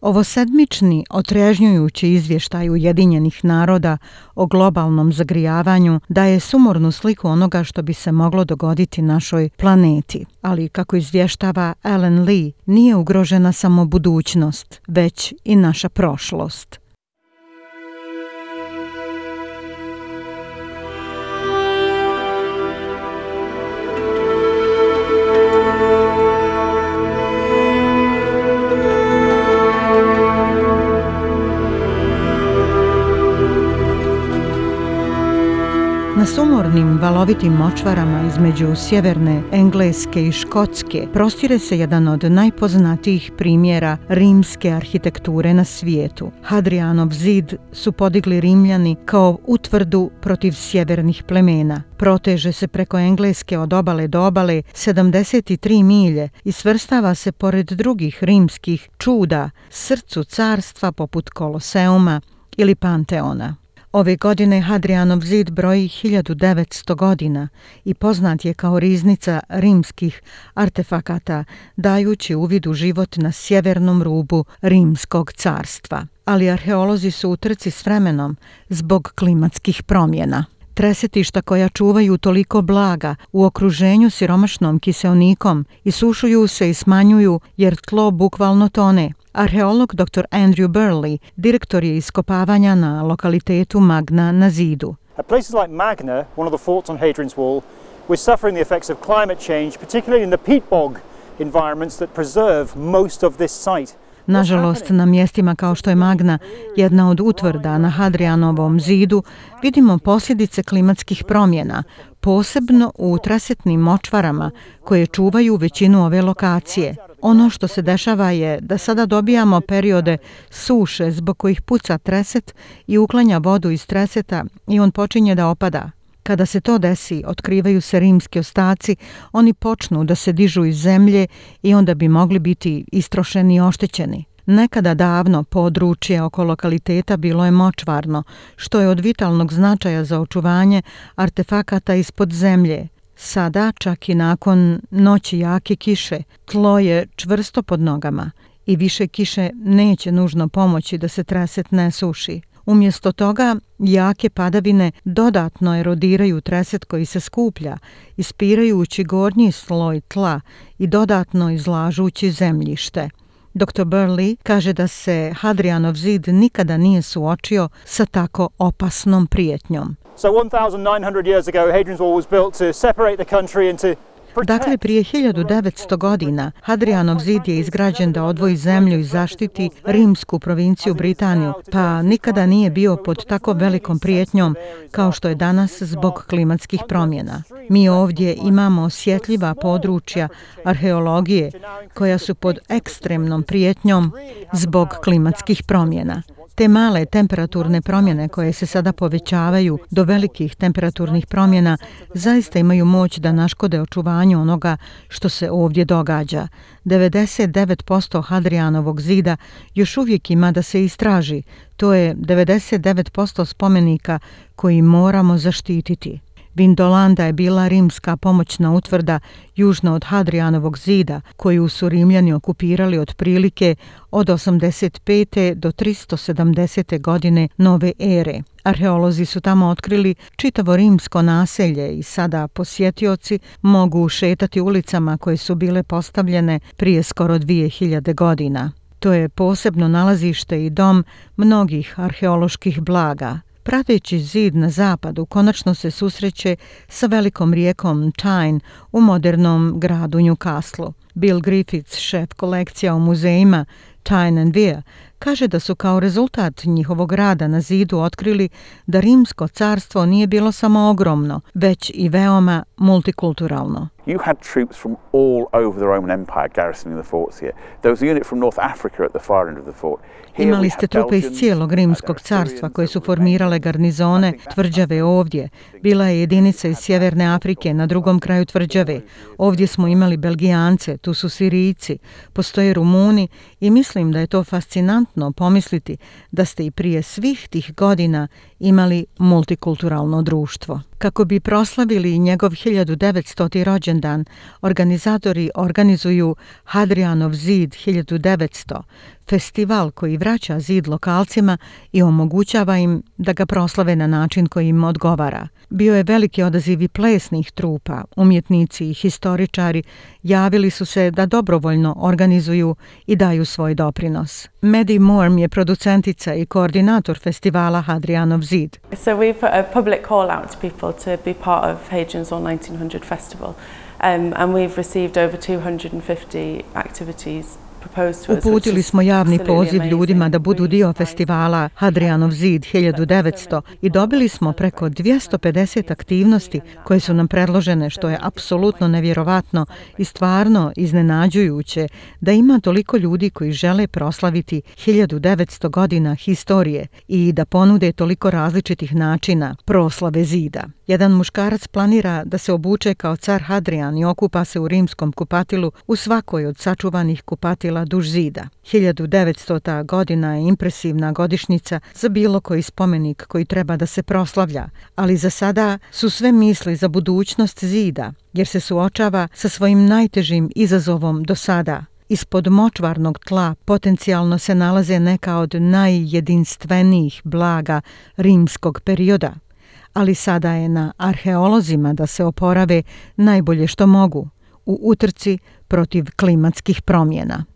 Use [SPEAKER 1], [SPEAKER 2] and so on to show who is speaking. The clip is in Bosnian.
[SPEAKER 1] Ovo sedmični otrežnjujući izvještaj Ujedinjenih naroda o globalnom zagrijavanju daje sumornu sliku onoga što bi se moglo dogoditi našoj planeti. Ali, kako izvještava Ellen Lee, nije ugrožena samo budućnost, već i naša prošlost. Na sumornim valovitim močvarama između sjeverne Engleske i Škotske prostire se jedan od najpoznatijih primjera rimske arhitekture na svijetu. Hadrianov zid su podigli Rimljani kao utvrdu protiv sjevernih plemena. Proteže se preko Engleske od obale do obale 73 milje i svrstava se pored drugih rimskih čuda srcu carstva poput Koloseuma ili Panteona. Ove godine Hadrianov zid broji 1900 godina i poznat je kao riznica rimskih artefakata, dajući uvid u život na sjevernom rubu rimskog carstva. Ali arheolozi su u trci s vremenom zbog klimatskih promjena. Tresetišta koja čuvaju toliko blaga u okruženju siromašnom kiseonikom isušuju se i smanjuju jer tlo bukvalno tone – Arheolog dr. Andrew Burley direktor je iskopavanja na lokalitetu Magna na zidu.
[SPEAKER 2] At places like Magna, one of the forts on Hadrian's Wall, we're suffering the effects of climate change, particularly in the peat bog environments that preserve most of this site.
[SPEAKER 1] Nažalost, na mjestima kao što je Magna, jedna od utvrda na Hadrianovom zidu, vidimo posljedice klimatskih promjena, posebno u trasetnim močvarama koje čuvaju većinu ove lokacije. Ono što se dešava je da sada dobijamo periode suše zbog kojih puca treset i uklanja vodu iz treseta i on počinje da opada. Kada se to desi, otkrivaju se rimski ostaci, oni počnu da se dižu iz zemlje i onda bi mogli biti istrošeni i oštećeni. Nekada davno područje oko lokaliteta bilo je močvarno, što je od vitalnog značaja za očuvanje artefakata ispod zemlje. Sada, čak i nakon noći jake kiše, tlo je čvrsto pod nogama i više kiše neće nužno pomoći da se treset ne suši. Umjesto toga, jake padavine dodatno erodiraju treset koji se skuplja, ispirajući gornji sloj tla i dodatno izlažući zemljište. Dr. Burley kaže da se Hadrianov zid nikada nije suočio sa tako opasnom prijetnjom.
[SPEAKER 2] So 1900 years ago Hadrian's wall was built to separate the country into
[SPEAKER 1] Dakle, prije 1900 godina Hadrianov zid je izgrađen da odvoji zemlju i zaštiti rimsku provinciju Britaniju, pa nikada nije bio pod tako velikom prijetnjom kao što je danas zbog klimatskih promjena. Mi ovdje imamo osjetljiva područja arheologije koja su pod ekstremnom prijetnjom zbog klimatskih promjena. Te male temperaturne promjene koje se sada povećavaju do velikih temperaturnih promjena zaista imaju moć da naškode očuvanju onoga što se ovdje događa. 99% Hadrianovog zida još uvijek ima da se istraži. To je 99% spomenika koji moramo zaštititi. Vindolanda je bila rimska pomoćna utvrda južno od Hadrianovog zida, koju su rimljani okupirali otprilike od 85. do 370. godine nove ere. Arheolozi su tamo otkrili čitavo rimsko naselje i sada posjetioci mogu šetati ulicama koje su bile postavljene prije skoro 2000 godina. To je posebno nalazište i dom mnogih arheoloških blaga. Prateći zid na zapadu, konačno se susreće sa velikom rijekom Tyne u modernom gradu Newcastle. Bill Griffiths, šef kolekcija u muzejima Tyne and Vere, kaže da su kao rezultat njihovog rada na zidu otkrili da rimsko carstvo nije bilo samo ogromno, već i veoma multikulturalno.
[SPEAKER 3] You had troops from all over the Roman Empire garrisoning the forts here. There was a unit from North Africa at the far end of the fort.
[SPEAKER 1] Imali ste trupe iz cijelog rimskog carstva koje su formirale garnizone tvrđave ovdje. Bila je jedinica iz Sjeverne Afrike na drugom kraju tvrđave. Ovdje smo imali Belgijance, tu su Sirijci, postoje Rumuni i mislim da je to fascinantno pomisliti da ste i prije svih tih godina imali multikulturalno društvo. Kako bi proslavili njegov 1900. rođendan, organizatori organizuju Hadrianov zid 1900, festival koji vraća zid lokalcima i omogućava im da ga proslave na način koji im odgovara. Bio je veliki odaziv i plesnih trupa, umjetnici i historičari javili su se da dobrovoljno organizuju i daju svoj doprinos. Maddie Morm je producentica i koordinator festivala Hadrianov zid.
[SPEAKER 4] So we put a public call out to people to be part of Hadrian's on 1900 Festival um, and we've received over 250 activities
[SPEAKER 1] Uputili smo javni poziv ljudima da budu dio festivala Hadrianov zid 1900 i dobili smo preko 250 aktivnosti koje su nam predložene što je apsolutno nevjerovatno i stvarno iznenađujuće da ima toliko ljudi koji žele proslaviti 1900 godina historije i da ponude toliko različitih načina proslave zida. Jedan muškarac planira da se obuče kao car Hadrian i okupa se u rimskom kupatilu u svakoj od sačuvanih kupatila duž zida. 1900. godina je impresivna godišnica za bilo koji spomenik koji treba da se proslavlja, ali za sada su sve misli za budućnost zida, jer se suočava sa svojim najtežim izazovom do sada. Ispod močvarnog tla potencijalno se nalaze neka od najjedinstvenijih blaga rimskog perioda – ali sada je na arheolozima da se oporave najbolje što mogu u utrci protiv klimatskih promjena.